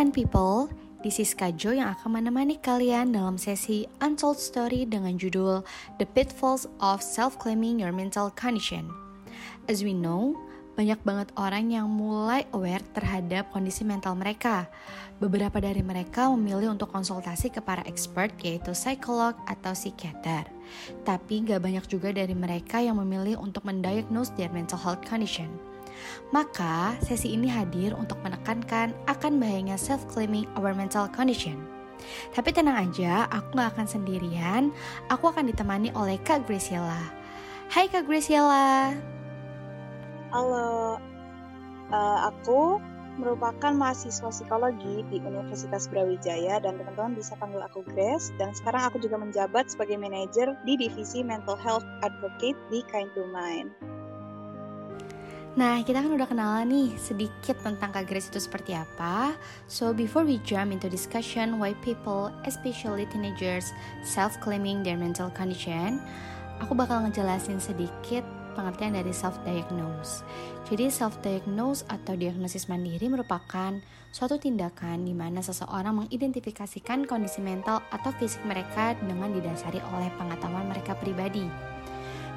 Kind People, this is Kajo yang akan menemani kalian dalam sesi Untold Story dengan judul The Pitfalls of Self-Claiming Your Mental Condition. As we know, banyak banget orang yang mulai aware terhadap kondisi mental mereka. Beberapa dari mereka memilih untuk konsultasi ke para expert yaitu psikolog atau psikiater. Tapi gak banyak juga dari mereka yang memilih untuk mendiagnose their mental health condition. Maka, sesi ini hadir untuk menekankan akan bahayanya self-claiming our mental condition. Tapi tenang aja, aku gak akan sendirian, aku akan ditemani oleh Kak Graciela. Hai Kak Graciela. Halo, uh, aku merupakan mahasiswa psikologi di Universitas Brawijaya dan teman-teman bisa panggil aku Grace dan sekarang aku juga menjabat sebagai manajer di divisi Mental Health Advocate di Kind to Mind. Nah, kita kan udah kenalan nih sedikit tentang Kak Grace itu seperti apa. So, before we jump into discussion why people, especially teenagers, self-claiming their mental condition, aku bakal ngejelasin sedikit pengertian dari self-diagnose. Jadi, self-diagnose atau diagnosis mandiri merupakan suatu tindakan di mana seseorang mengidentifikasikan kondisi mental atau fisik mereka dengan didasari oleh pengetahuan mereka pribadi.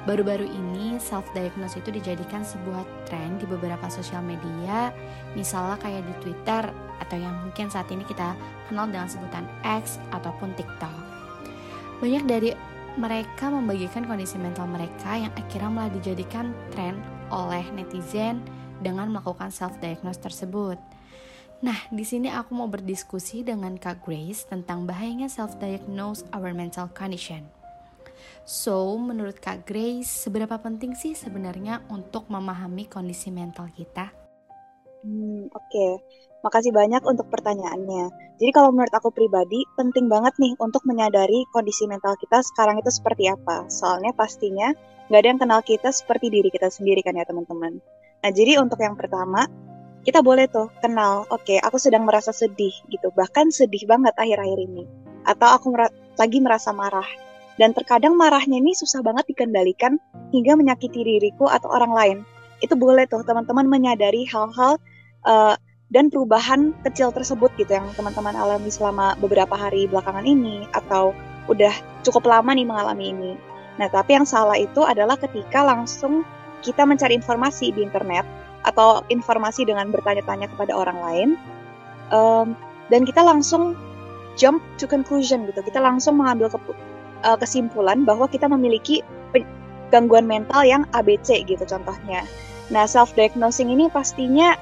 Baru-baru ini self-diagnose itu dijadikan sebuah tren di beberapa sosial media, misalnya kayak di Twitter atau yang mungkin saat ini kita kenal dengan sebutan X ataupun TikTok. Banyak dari mereka membagikan kondisi mental mereka yang akhirnya malah dijadikan tren oleh netizen dengan melakukan self-diagnose tersebut. Nah, di sini aku mau berdiskusi dengan Kak Grace tentang bahayanya self-diagnose our mental condition. So, menurut Kak Grace, seberapa penting sih sebenarnya untuk memahami kondisi mental kita? Hmm, Oke, okay. makasih banyak untuk pertanyaannya. Jadi kalau menurut aku pribadi, penting banget nih untuk menyadari kondisi mental kita sekarang itu seperti apa. Soalnya pastinya nggak ada yang kenal kita seperti diri kita sendiri kan ya teman-teman. Nah jadi untuk yang pertama, kita boleh tuh kenal, oke okay, aku sedang merasa sedih gitu, bahkan sedih banget akhir-akhir ini. Atau aku mer lagi merasa marah dan terkadang marahnya ini susah banget dikendalikan hingga menyakiti diriku atau orang lain. Itu boleh tuh teman-teman menyadari hal-hal uh, dan perubahan kecil tersebut gitu yang teman-teman alami selama beberapa hari belakangan ini atau udah cukup lama nih mengalami ini. Nah, tapi yang salah itu adalah ketika langsung kita mencari informasi di internet atau informasi dengan bertanya-tanya kepada orang lain um, dan kita langsung jump to conclusion gitu. Kita langsung mengambil uh, kesimpulan bahwa kita memiliki gangguan mental yang ABC gitu contohnya. Nah, self diagnosing ini pastinya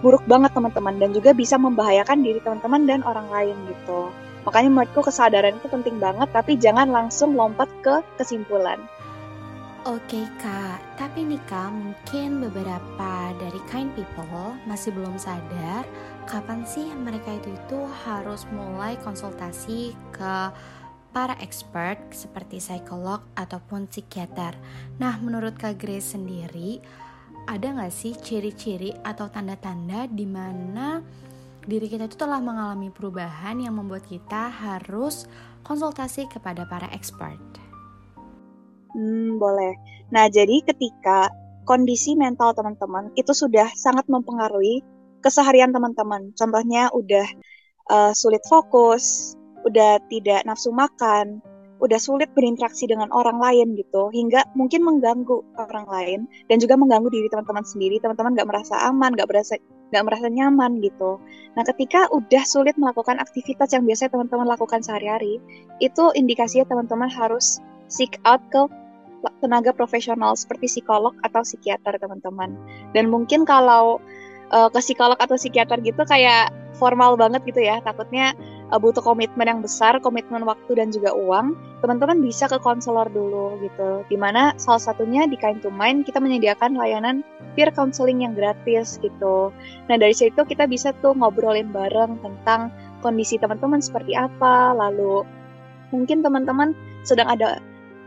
buruk banget teman-teman dan juga bisa membahayakan diri teman-teman dan orang lain gitu. Makanya menurutku kesadaran itu penting banget tapi jangan langsung lompat ke kesimpulan. Oke kak, tapi nih kak mungkin beberapa dari kind people masih belum sadar kapan sih mereka itu itu harus mulai konsultasi ke para expert seperti psikolog ataupun psikiater. Nah, menurut Kak Grace sendiri, ada nggak sih ciri-ciri atau tanda-tanda di mana diri kita itu telah mengalami perubahan yang membuat kita harus konsultasi kepada para expert? Hmm, boleh. Nah, jadi ketika kondisi mental teman-teman itu sudah sangat mempengaruhi keseharian teman-teman. Contohnya udah uh, sulit fokus, udah tidak nafsu makan, udah sulit berinteraksi dengan orang lain gitu, hingga mungkin mengganggu orang lain dan juga mengganggu diri teman-teman sendiri. Teman-teman nggak merasa aman, nggak merasa nggak merasa nyaman gitu. Nah, ketika udah sulit melakukan aktivitas yang biasanya teman-teman lakukan sehari-hari, itu indikasinya teman-teman harus seek out ke tenaga profesional seperti psikolog atau psikiater teman-teman. Dan mungkin kalau uh, ke psikolog atau psikiater gitu kayak formal banget gitu ya, takutnya uh, butuh komitmen yang besar, komitmen waktu dan juga uang, teman-teman bisa ke konselor dulu gitu. Di mana salah satunya di Kind to Mind kita menyediakan layanan peer counseling yang gratis gitu. Nah dari situ kita bisa tuh ngobrolin bareng tentang kondisi teman-teman seperti apa, lalu mungkin teman-teman sedang ada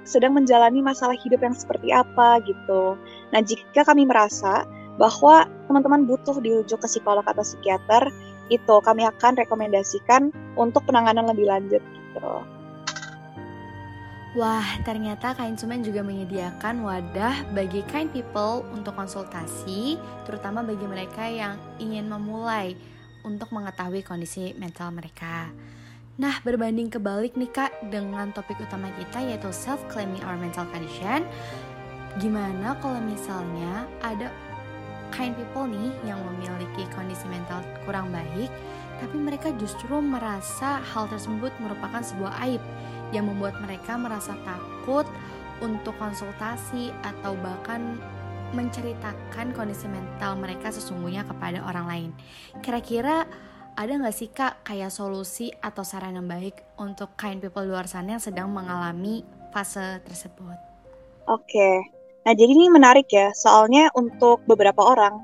sedang menjalani masalah hidup yang seperti apa gitu. Nah jika kami merasa bahwa teman-teman butuh dirujuk ke psikolog atau psikiater, itu kami akan rekomendasikan untuk penanganan lebih lanjut gitu. Wah, ternyata Kain Sumen juga menyediakan wadah bagi kind people untuk konsultasi, terutama bagi mereka yang ingin memulai untuk mengetahui kondisi mental mereka. Nah, berbanding kebalik nih Kak dengan topik utama kita yaitu self-claiming our mental condition. Gimana kalau misalnya ada kind people nih yang memiliki kondisi mental kurang baik, tapi mereka justru merasa hal tersebut merupakan sebuah aib yang membuat mereka merasa takut untuk konsultasi atau bahkan menceritakan kondisi mental mereka sesungguhnya kepada orang lain. Kira-kira ada nggak sih kak kayak solusi atau saran yang baik untuk kind people luar sana yang sedang mengalami fase tersebut? Oke, nah jadi ini menarik ya, soalnya untuk beberapa orang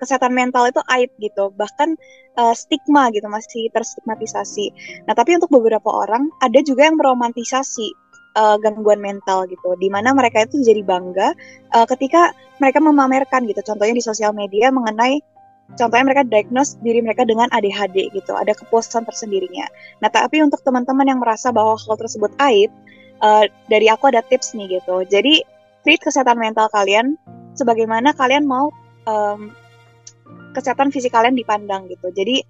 kesehatan mental itu aib gitu, bahkan uh, stigma gitu masih terstigmatisasi. Nah tapi untuk beberapa orang ada juga yang meromantisasi uh, gangguan mental gitu, di mana mereka itu jadi bangga uh, ketika mereka memamerkan gitu, contohnya di sosial media mengenai contohnya mereka diagnose diri mereka dengan ADHD gitu, ada kepuasan tersendirinya. Nah, tapi untuk teman-teman yang merasa bahwa hal tersebut aib, uh, dari aku ada tips nih gitu. Jadi, treat kesehatan mental kalian sebagaimana kalian mau um, kesehatan fisik kalian dipandang gitu. Jadi,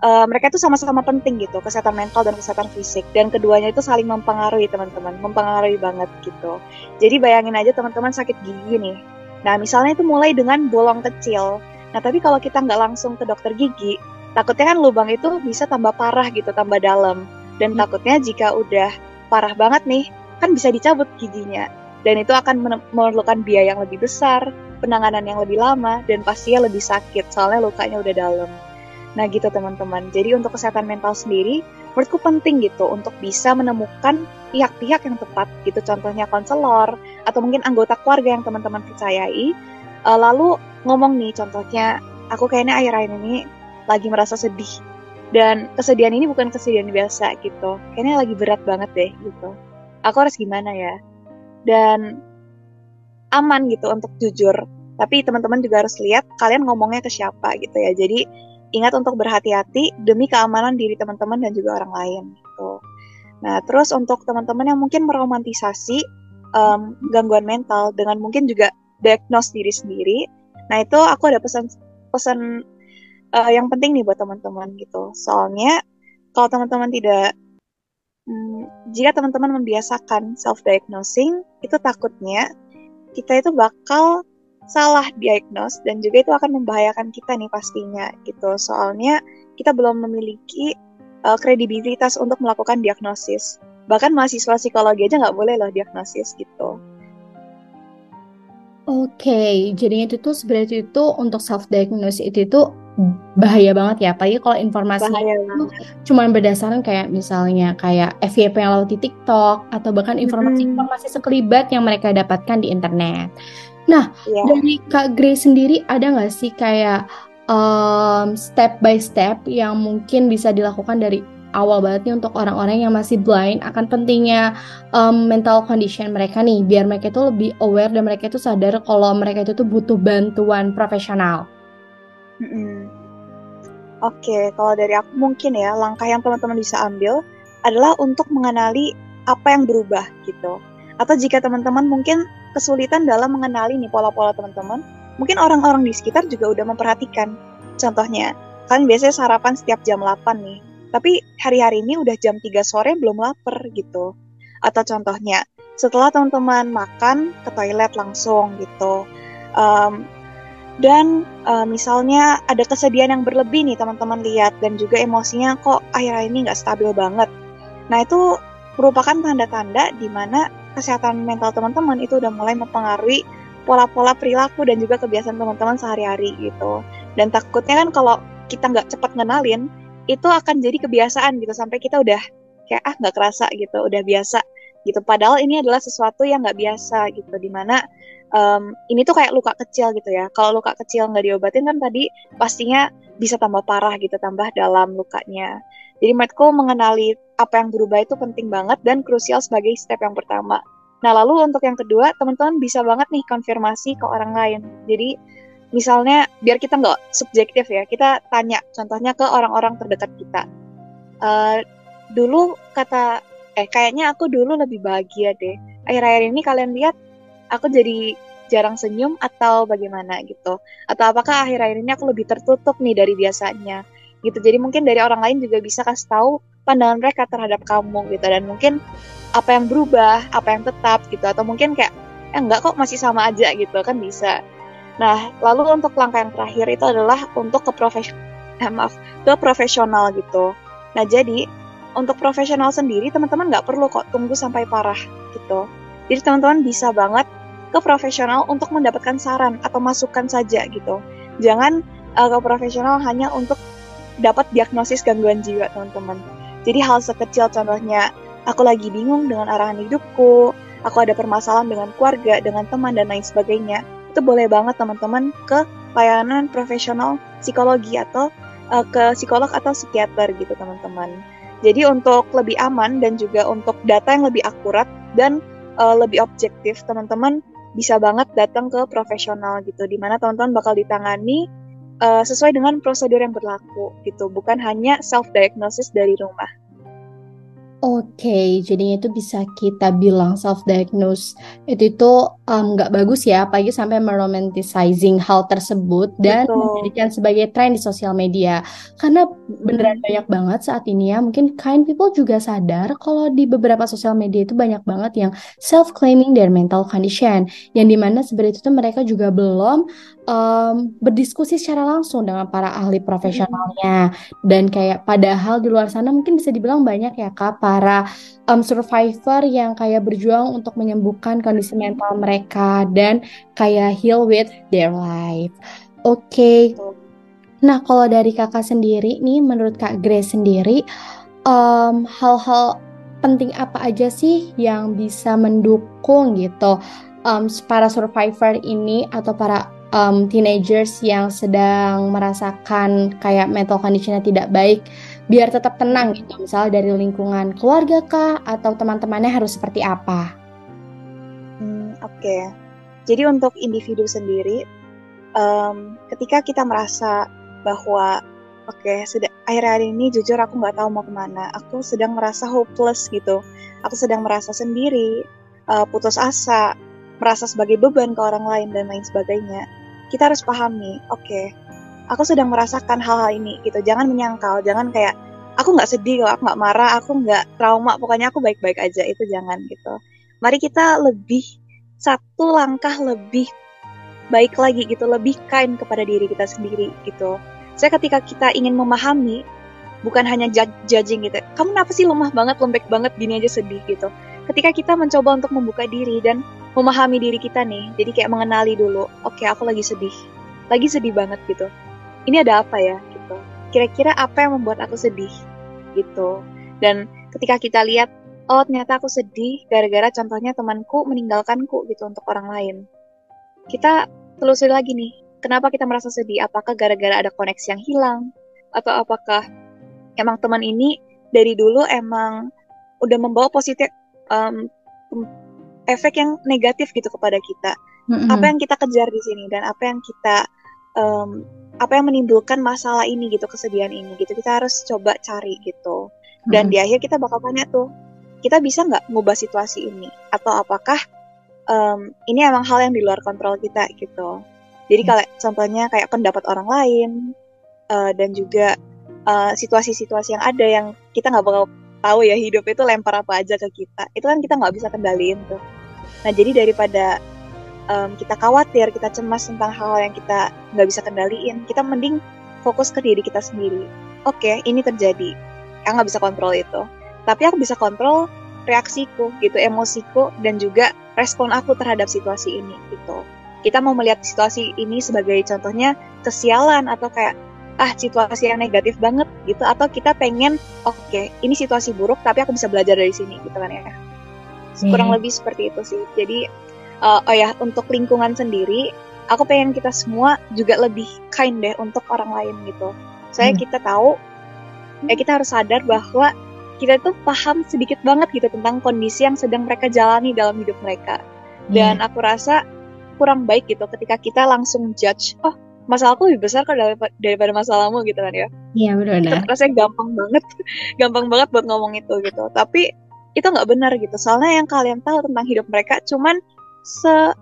uh, mereka itu sama-sama penting gitu, kesehatan mental dan kesehatan fisik. Dan keduanya itu saling mempengaruhi teman-teman, mempengaruhi banget gitu. Jadi, bayangin aja teman-teman sakit gigi nih. Nah, misalnya itu mulai dengan bolong kecil Nah, tapi kalau kita nggak langsung ke dokter gigi, takutnya kan lubang itu bisa tambah parah gitu, tambah dalam. Dan hmm. takutnya jika udah parah banget nih, kan bisa dicabut giginya. Dan itu akan memerlukan biaya yang lebih besar, penanganan yang lebih lama, dan pastinya lebih sakit, soalnya lukanya udah dalam. Nah gitu teman-teman, jadi untuk kesehatan mental sendiri, menurutku penting gitu untuk bisa menemukan pihak-pihak yang tepat gitu, contohnya konselor, atau mungkin anggota keluarga yang teman-teman percayai, uh, lalu ngomong nih contohnya aku kayaknya akhir-akhir ini lagi merasa sedih. Dan kesedihan ini bukan kesedihan biasa gitu. Kayaknya lagi berat banget deh gitu. Aku harus gimana ya dan aman gitu untuk jujur tapi teman-teman juga harus lihat kalian ngomongnya ke siapa gitu ya jadi ingat untuk berhati-hati demi keamanan diri teman-teman dan juga orang lain gitu nah terus untuk teman-teman yang mungkin meromantisasi um, gangguan mental dengan mungkin juga diagnose diri sendiri. Nah itu aku ada pesan pesan uh, yang penting nih buat teman-teman gitu. Soalnya kalau teman-teman tidak hmm, jika teman-teman membiasakan self diagnosing itu takutnya kita itu bakal salah diagnose dan juga itu akan membahayakan kita nih pastinya gitu. Soalnya kita belum memiliki uh, kredibilitas untuk melakukan diagnosis. Bahkan mahasiswa psikologi aja nggak boleh loh diagnosis gitu. Oke, jadinya itu tuh sebenarnya itu untuk self diagnosis itu itu bahaya banget ya, apalagi kalau informasi itu cuma berdasarkan kayak misalnya kayak FYP yang lewat di TikTok atau bahkan informasi-informasi sekelibat yang mereka dapatkan di internet. Nah, yeah. dari Kak Grace sendiri ada nggak sih kayak um, step by step yang mungkin bisa dilakukan dari awal banget nih untuk orang-orang yang masih blind akan pentingnya um, mental condition mereka nih biar mereka itu lebih aware dan mereka itu sadar kalau mereka itu tuh butuh bantuan profesional. -hmm. Oke, kalau dari aku mungkin ya langkah yang teman-teman bisa ambil adalah untuk mengenali apa yang berubah gitu. Atau jika teman-teman mungkin kesulitan dalam mengenali nih pola-pola teman-teman, mungkin orang-orang di sekitar juga udah memperhatikan. Contohnya, kalian biasanya sarapan setiap jam 8 nih tapi hari-hari ini udah jam 3 sore belum lapar gitu. Atau contohnya, setelah teman-teman makan ke toilet langsung gitu. Um, dan uh, misalnya ada kesedihan yang berlebih nih teman-teman lihat. Dan juga emosinya kok akhir-akhir ini nggak stabil banget. Nah itu merupakan tanda-tanda di mana kesehatan mental teman-teman itu udah mulai mempengaruhi pola-pola perilaku dan juga kebiasaan teman-teman sehari-hari gitu. Dan takutnya kan kalau kita nggak cepat ngenalin, itu akan jadi kebiasaan gitu. Sampai kita udah kayak ah nggak kerasa gitu. Udah biasa gitu. Padahal ini adalah sesuatu yang nggak biasa gitu. Di mana um, ini tuh kayak luka kecil gitu ya. Kalau luka kecil nggak diobatin kan tadi pastinya bisa tambah parah gitu tambah dalam lukanya. Jadi menurutku mengenali apa yang berubah itu penting banget dan krusial sebagai step yang pertama. Nah lalu untuk yang kedua teman-teman bisa banget nih konfirmasi ke orang lain. Jadi misalnya biar kita nggak subjektif ya kita tanya contohnya ke orang-orang terdekat kita. Uh, dulu kata eh kayaknya aku dulu lebih bahagia deh. Akhir-akhir ini kalian lihat aku jadi jarang senyum atau bagaimana gitu? Atau apakah akhir-akhir ini aku lebih tertutup nih dari biasanya? Gitu. Jadi mungkin dari orang lain juga bisa kasih tahu pandangan mereka terhadap kamu gitu. Dan mungkin apa yang berubah apa yang tetap gitu. Atau mungkin kayak eh enggak kok masih sama aja gitu. Kan bisa. Nah lalu untuk langkah yang terakhir itu adalah untuk ke profesional eh, maaf ke profesional gitu. Nah jadi untuk profesional sendiri teman-teman nggak perlu kok tunggu sampai parah gitu jadi teman-teman bisa banget ke profesional untuk mendapatkan saran atau masukan saja gitu jangan uh, ke profesional hanya untuk dapat diagnosis gangguan jiwa teman-teman. Jadi hal sekecil contohnya, aku lagi bingung dengan arahan hidupku, aku ada permasalahan dengan keluarga, dengan teman, dan lain sebagainya. Itu boleh banget teman-teman ke layanan profesional psikologi atau uh, ke psikolog atau psikiater gitu teman-teman. Jadi untuk lebih aman dan juga untuk data yang lebih akurat dan uh, lebih objektif, teman-teman bisa banget datang ke profesional gitu, di mana teman-teman bakal ditangani uh, sesuai dengan prosedur yang berlaku gitu, bukan hanya self diagnosis dari rumah. Oke, jadinya itu bisa kita bilang self-diagnose itu itu nggak um, bagus ya, apalagi sampai meromanticizing hal tersebut dan Betul. menjadikan sebagai tren di sosial media. Karena beneran banyak banget saat ini ya, mungkin kind people juga sadar kalau di beberapa sosial media itu banyak banget yang self-claiming their mental condition, yang di mana sebenarnya itu mereka juga belum um, berdiskusi secara langsung dengan para ahli profesionalnya dan kayak padahal di luar sana mungkin bisa dibilang banyak ya kak para um, survivor yang kayak berjuang untuk menyembuhkan kondisi mental mereka dan kayak heal with their life. Oke. Okay. Nah, kalau dari kakak sendiri nih, menurut kak Grace sendiri, hal hal-hal penting apa aja sih yang bisa mendukung gitu um, para survivor ini atau para um, teenagers yang sedang merasakan kayak mental conditionnya tidak baik biar tetap tenang gitu misalnya dari lingkungan keluarga kah atau teman-temannya harus seperti apa? Hmm, Oke, okay. jadi untuk individu sendiri, um, ketika kita merasa bahwa oke okay, akhir-akhir ini jujur aku nggak tahu mau ke mana, aku sedang merasa hopeless gitu, aku sedang merasa sendiri, uh, putus asa, merasa sebagai beban ke orang lain dan lain sebagainya kita harus pahami, oke, okay, aku sedang merasakan hal-hal ini gitu. Jangan menyangkal, jangan kayak aku nggak sedih aku nggak marah, aku nggak trauma, pokoknya aku baik-baik aja. Itu jangan gitu. Mari kita lebih satu langkah lebih baik lagi gitu, lebih kind kepada diri kita sendiri gitu. Saya ketika kita ingin memahami, bukan hanya judging gitu. Kamu kenapa sih lemah banget, lembek banget, gini aja sedih gitu. Ketika kita mencoba untuk membuka diri dan memahami diri kita nih jadi kayak mengenali dulu oke okay, aku lagi sedih. Lagi sedih banget gitu. Ini ada apa ya gitu. Kira-kira apa yang membuat aku sedih gitu. Dan ketika kita lihat oh ternyata aku sedih gara-gara contohnya temanku meninggalkanku gitu untuk orang lain. Kita telusuri lagi nih kenapa kita merasa sedih? Apakah gara-gara ada koneksi yang hilang? Atau apakah emang teman ini dari dulu emang udah membawa positif um, efek yang negatif gitu kepada kita. Mm-hmm. Apa yang kita kejar di sini dan apa yang kita um, apa yang menimbulkan masalah ini gitu, kesedihan ini gitu. Kita harus coba cari gitu. Dan mm-hmm. di akhir kita bakal tanya tuh, kita bisa nggak ngubah situasi ini atau apakah um, ini emang hal yang di luar kontrol kita gitu. Jadi mm. kalau contohnya kayak pendapat orang lain uh, dan juga uh, situasi-situasi yang ada yang kita nggak bakal tahu ya hidup itu lempar apa aja ke kita itu kan kita nggak bisa kendaliin tuh nah jadi daripada um, kita khawatir kita cemas tentang hal-hal yang kita nggak bisa kendaliin kita mending fokus ke diri kita sendiri. Oke okay, ini terjadi. Yang nggak bisa kontrol itu. Tapi aku bisa kontrol reaksiku gitu emosiku dan juga respon aku terhadap situasi ini gitu. Kita mau melihat situasi ini sebagai contohnya kesialan atau kayak ah situasi yang negatif banget gitu. Atau kita pengen oke okay, ini situasi buruk tapi aku bisa belajar dari sini gitu kan ya kurang hmm. lebih seperti itu sih jadi uh, oh ya untuk lingkungan sendiri aku pengen kita semua juga lebih kind deh untuk orang lain gitu saya hmm. kita tahu ya kita harus sadar bahwa kita tuh paham sedikit banget gitu tentang kondisi yang sedang mereka jalani dalam hidup mereka dan hmm. aku rasa kurang baik gitu ketika kita langsung judge oh masalahku lebih besar kok daripada masalahmu gitu kan ya iya benar rasanya gampang banget gampang banget buat ngomong itu gitu tapi itu nggak benar gitu soalnya yang kalian tahu tentang hidup mereka cuman se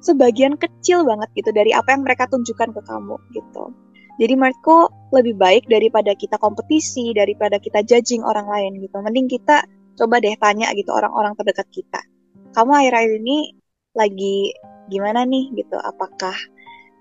sebagian kecil banget gitu dari apa yang mereka tunjukkan ke kamu gitu Jadi menurutku lebih baik daripada kita kompetisi, daripada kita judging orang lain gitu. Mending kita coba deh tanya gitu orang-orang terdekat kita. Kamu akhir-akhir ini lagi gimana nih gitu? Apakah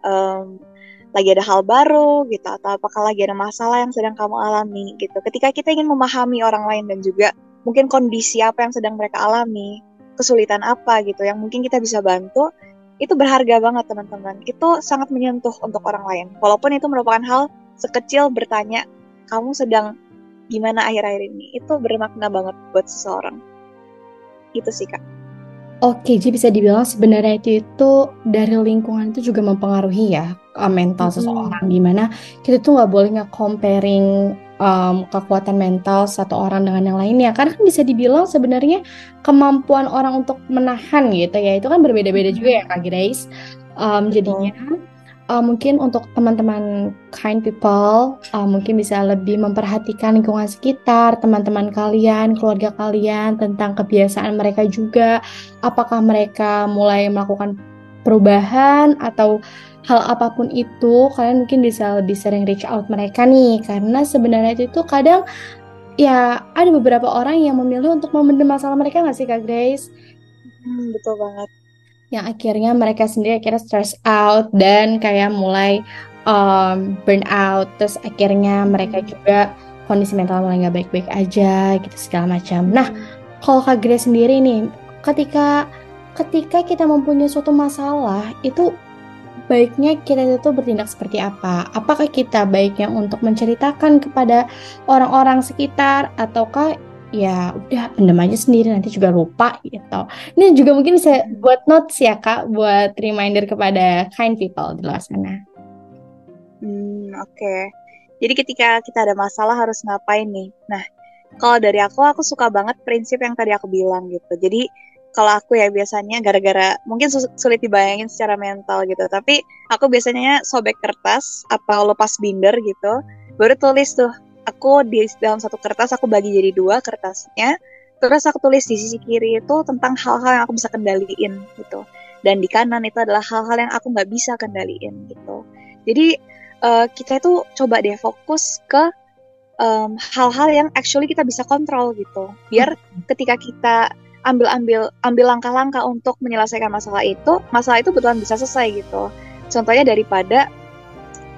um, lagi ada hal baru gitu atau apakah lagi ada masalah yang sedang kamu alami gitu. Ketika kita ingin memahami orang lain dan juga mungkin kondisi apa yang sedang mereka alami, kesulitan apa gitu yang mungkin kita bisa bantu, itu berharga banget teman-teman. Itu sangat menyentuh untuk orang lain. Walaupun itu merupakan hal sekecil bertanya, kamu sedang gimana akhir-akhir ini? Itu bermakna banget buat seseorang. Itu sih kak. Oke, jadi bisa dibilang sebenarnya itu, itu dari lingkungan itu juga mempengaruhi ya uh, mental hmm. seseorang. Gimana kita tuh nggak boleh nge-comparing um, kekuatan mental satu orang dengan yang lainnya. Karena kan bisa dibilang sebenarnya kemampuan orang untuk menahan gitu ya, itu kan berbeda-beda juga ya Kak Grace. Um, jadinya uh, mungkin untuk teman-teman kind people uh, mungkin bisa lebih memperhatikan lingkungan sekitar, teman-teman kalian, keluarga kalian tentang kebiasaan mereka juga. Apakah mereka mulai melakukan perubahan atau hal apa pun itu, kalian mungkin bisa lebih sering reach out mereka nih karena sebenarnya itu kadang ya ada beberapa orang yang memilih untuk memendam masalah mereka nggak sih Kak Grace? Hmm, betul banget yang akhirnya mereka sendiri akhirnya stress out dan kayak mulai um, burn out terus akhirnya mereka juga kondisi mental mulai nggak baik-baik aja gitu segala macam. Nah kalau Kak Grace sendiri nih ketika ketika kita mempunyai suatu masalah itu baiknya kita itu bertindak seperti apa? Apakah kita baiknya untuk menceritakan kepada orang-orang sekitar ataukah ya udah pendem aja sendiri nanti juga lupa gitu. Ini juga mungkin bisa buat notes ya kak, buat reminder kepada kind people di luar sana. Hmm oke. Okay. Jadi ketika kita ada masalah harus ngapain nih? Nah kalau dari aku aku suka banget prinsip yang tadi aku bilang gitu. Jadi kalau aku ya biasanya gara-gara mungkin sulit dibayangin secara mental gitu. Tapi aku biasanya sobek kertas apa lepas binder gitu baru tulis tuh aku di dalam satu kertas aku bagi jadi dua kertasnya terus aku tulis di sisi kiri itu tentang hal-hal yang aku bisa kendaliin gitu. Dan di kanan itu adalah hal-hal yang aku nggak bisa kendaliin gitu. Jadi uh, kita itu coba deh fokus ke hal-hal um, yang actually kita bisa kontrol gitu. Biar ketika kita ambil ambil ambil langkah-langkah untuk menyelesaikan masalah itu masalah itu betulan bisa selesai gitu contohnya daripada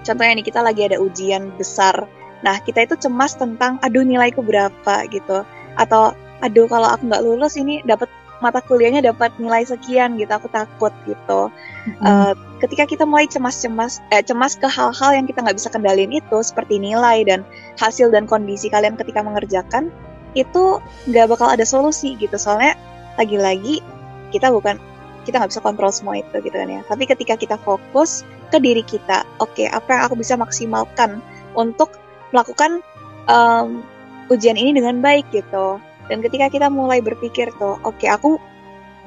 contohnya nih kita lagi ada ujian besar Nah, kita itu cemas tentang aduh nilaiku berapa gitu. Atau aduh kalau aku nggak lulus ini dapat mata kuliahnya dapat nilai sekian gitu. Aku takut gitu. Mm-hmm. Uh, ketika kita mulai cemas-cemas eh, cemas ke hal-hal yang kita nggak bisa kendalin itu seperti nilai dan hasil dan kondisi kalian ketika mengerjakan itu nggak bakal ada solusi gitu. Soalnya lagi-lagi kita bukan kita nggak bisa kontrol semua itu gitu kan ya. Tapi ketika kita fokus ke diri kita, oke okay, apa yang aku bisa maksimalkan untuk melakukan um, ujian ini dengan baik gitu. Dan ketika kita mulai berpikir tuh, oke okay, aku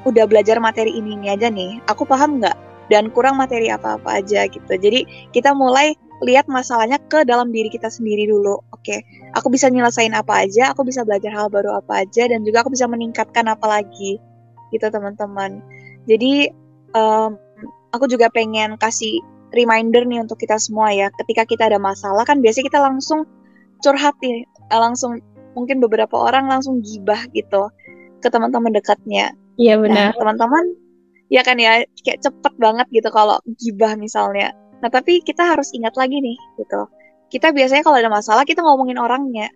udah belajar materi ini ini aja nih, aku paham nggak? Dan kurang materi apa-apa aja gitu. Jadi kita mulai lihat masalahnya ke dalam diri kita sendiri dulu. Oke, okay, aku bisa nyelesain apa aja, aku bisa belajar hal baru apa aja, dan juga aku bisa meningkatkan apa lagi, gitu teman-teman. Jadi um, aku juga pengen kasih reminder nih untuk kita semua ya. Ketika kita ada masalah kan biasanya kita langsung curhat nih, eh, langsung mungkin beberapa orang langsung gibah gitu ke teman-teman dekatnya. Iya nah, benar. Nah, teman-teman ya kan ya kayak cepet banget gitu kalau gibah misalnya. Nah tapi kita harus ingat lagi nih gitu. Kita biasanya kalau ada masalah kita ngomongin orangnya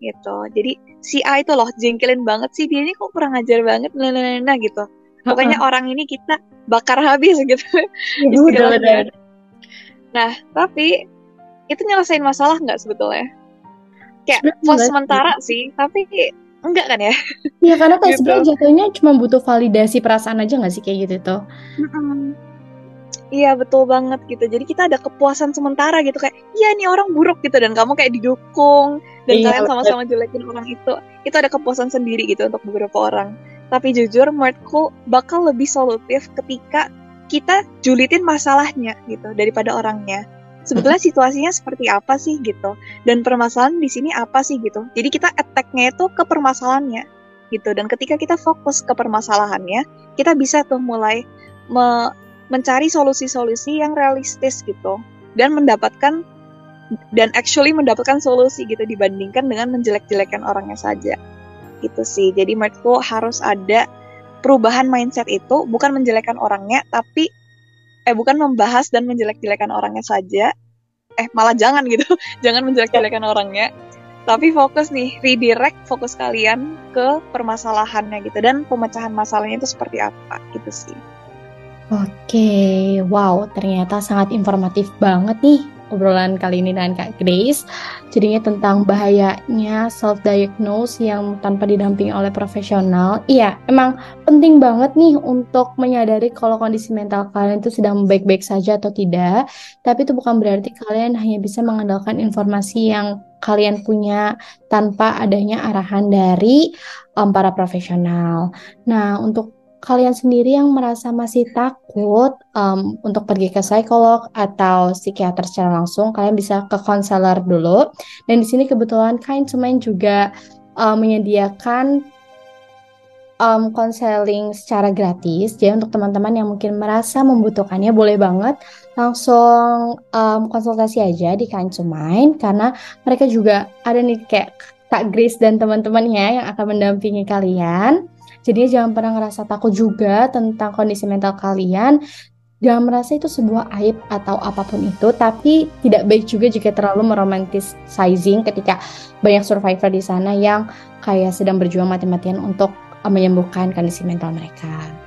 gitu. Jadi si A itu loh jengkelin banget sih dia ini kok kurang ajar banget, nah, nah, nah, nah gitu. Pokoknya orang ini kita bakar habis gitu. Ya, udah, udah. Nah, tapi itu nyelesain masalah nggak sebetulnya? Kayak pos sementara sih, tapi enggak kan ya? Iya, karena kayak gitu. sebenarnya jatuhnya cuma butuh validasi perasaan aja nggak sih kayak gitu tuh? Iya betul banget gitu. Jadi kita ada kepuasan sementara gitu kayak, iya nih orang buruk gitu dan kamu kayak didukung dan iya, kalian sama-sama jelekin orang itu. Itu ada kepuasan sendiri gitu untuk beberapa orang. Tapi jujur menurutku bakal lebih solutif ketika kita julitin masalahnya gitu daripada orangnya. Sebetulnya situasinya seperti apa sih gitu dan permasalahan di sini apa sih gitu. Jadi kita attack-nya itu ke permasalahannya gitu dan ketika kita fokus ke permasalahannya, kita bisa tuh mulai me mencari solusi-solusi yang realistis gitu. Dan mendapatkan dan actually mendapatkan solusi gitu dibandingkan dengan menjelek-jelekan orangnya saja. Gitu sih. Jadi menurutku harus ada perubahan mindset itu bukan menjelekkan orangnya tapi eh bukan membahas dan menjelek-jelekan orangnya saja. Eh malah jangan gitu. Jangan menjelek-jelekan orangnya. Tapi fokus nih redirect fokus kalian ke permasalahannya gitu. Dan pemecahan masalahnya itu seperti apa gitu sih Oke, wow, ternyata sangat informatif banget nih obrolan kali ini dengan Kak Grace. Jadinya tentang bahayanya self-diagnose yang tanpa didampingi oleh profesional. Iya, emang penting banget nih untuk menyadari kalau kondisi mental kalian itu sedang baik-baik saja atau tidak. Tapi itu bukan berarti kalian hanya bisa mengandalkan informasi yang kalian punya tanpa adanya arahan dari um, para profesional. Nah, untuk kalian sendiri yang merasa masih takut um, untuk pergi ke psikolog atau psikiater secara langsung, kalian bisa ke konselor dulu. Dan di sini kebetulan to Mind juga um, menyediakan konseling um, secara gratis. Jadi untuk teman-teman yang mungkin merasa membutuhkannya, boleh banget langsung um, konsultasi aja di to Mind karena mereka juga ada nih kayak Kak Grace dan teman-temannya yang akan mendampingi kalian. Jadi jangan pernah ngerasa takut juga tentang kondisi mental kalian. Jangan merasa itu sebuah aib atau apa pun itu, tapi tidak baik juga jika terlalu meromantisizing ketika banyak survivor di sana yang kayak sedang berjuang mati-matian untuk menyembuhkan kondisi mental mereka.